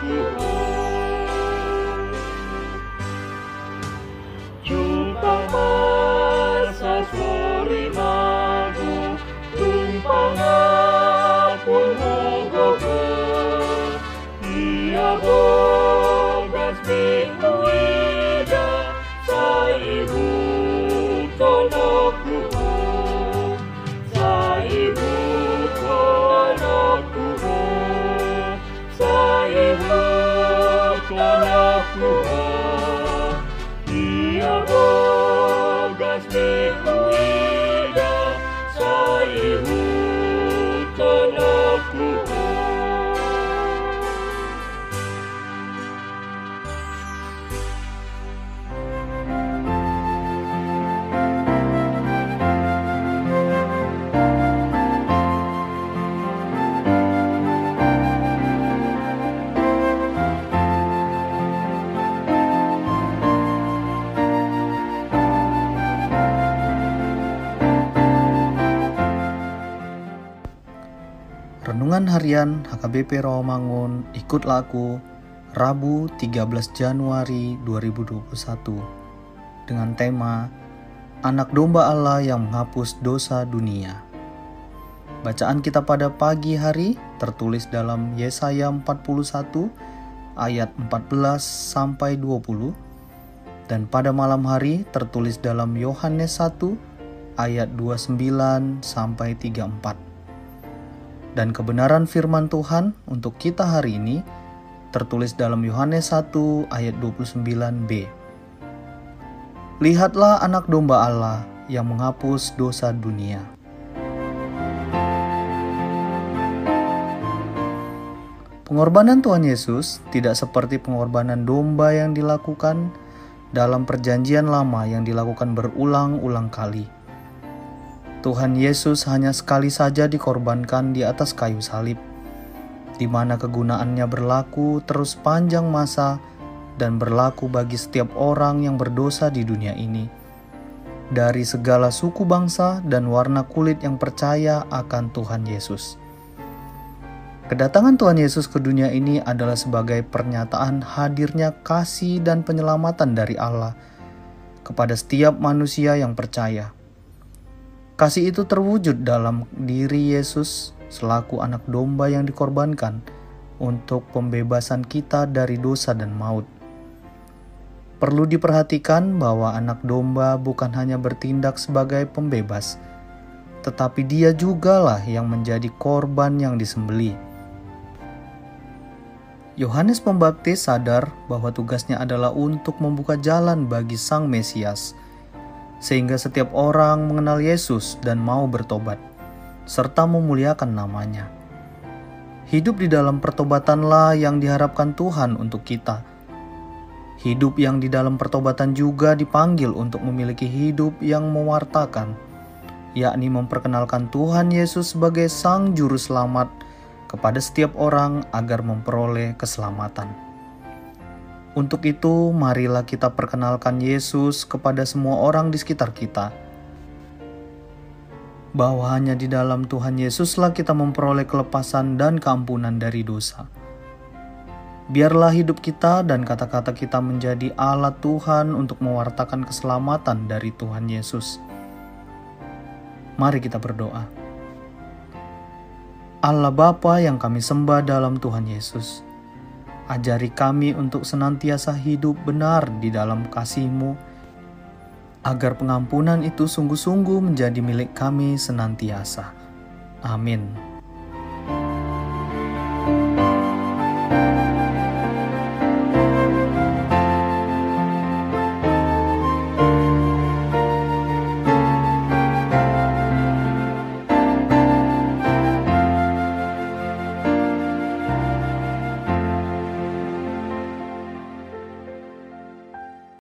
aqui. Renungan Harian HKBP Rawamangun Ikutlah Aku Rabu 13 Januari 2021 dengan tema Anak Domba Allah yang menghapus dosa dunia. Bacaan kita pada pagi hari tertulis dalam Yesaya 41 ayat 14 sampai 20 dan pada malam hari tertulis dalam Yohanes 1 ayat 29 sampai 34 dan kebenaran firman Tuhan untuk kita hari ini tertulis dalam Yohanes 1 ayat 29b. Lihatlah anak domba Allah yang menghapus dosa dunia. Pengorbanan Tuhan Yesus tidak seperti pengorbanan domba yang dilakukan dalam perjanjian lama yang dilakukan berulang-ulang kali. Tuhan Yesus hanya sekali saja dikorbankan di atas kayu salib, di mana kegunaannya berlaku terus panjang masa dan berlaku bagi setiap orang yang berdosa di dunia ini, dari segala suku bangsa dan warna kulit yang percaya akan Tuhan Yesus. Kedatangan Tuhan Yesus ke dunia ini adalah sebagai pernyataan hadirnya kasih dan penyelamatan dari Allah kepada setiap manusia yang percaya. Kasih itu terwujud dalam diri Yesus selaku anak domba yang dikorbankan untuk pembebasan kita dari dosa dan maut. Perlu diperhatikan bahwa anak domba bukan hanya bertindak sebagai pembebas, tetapi dia jugalah yang menjadi korban yang disembeli. Yohanes Pembaptis sadar bahwa tugasnya adalah untuk membuka jalan bagi Sang Mesias sehingga setiap orang mengenal Yesus dan mau bertobat, serta memuliakan namanya. Hidup di dalam pertobatanlah yang diharapkan Tuhan untuk kita. Hidup yang di dalam pertobatan juga dipanggil untuk memiliki hidup yang mewartakan, yakni memperkenalkan Tuhan Yesus sebagai Sang Juru Selamat kepada setiap orang agar memperoleh keselamatan. Untuk itu, marilah kita perkenalkan Yesus kepada semua orang di sekitar kita. Bahwa hanya di dalam Tuhan Yesuslah kita memperoleh kelepasan dan keampunan dari dosa. Biarlah hidup kita dan kata-kata kita menjadi alat Tuhan untuk mewartakan keselamatan dari Tuhan Yesus. Mari kita berdoa. Allah Bapa yang kami sembah dalam Tuhan Yesus, ajari kami untuk senantiasa hidup benar di dalam kasih-Mu, agar pengampunan itu sungguh-sungguh menjadi milik kami senantiasa. Amin.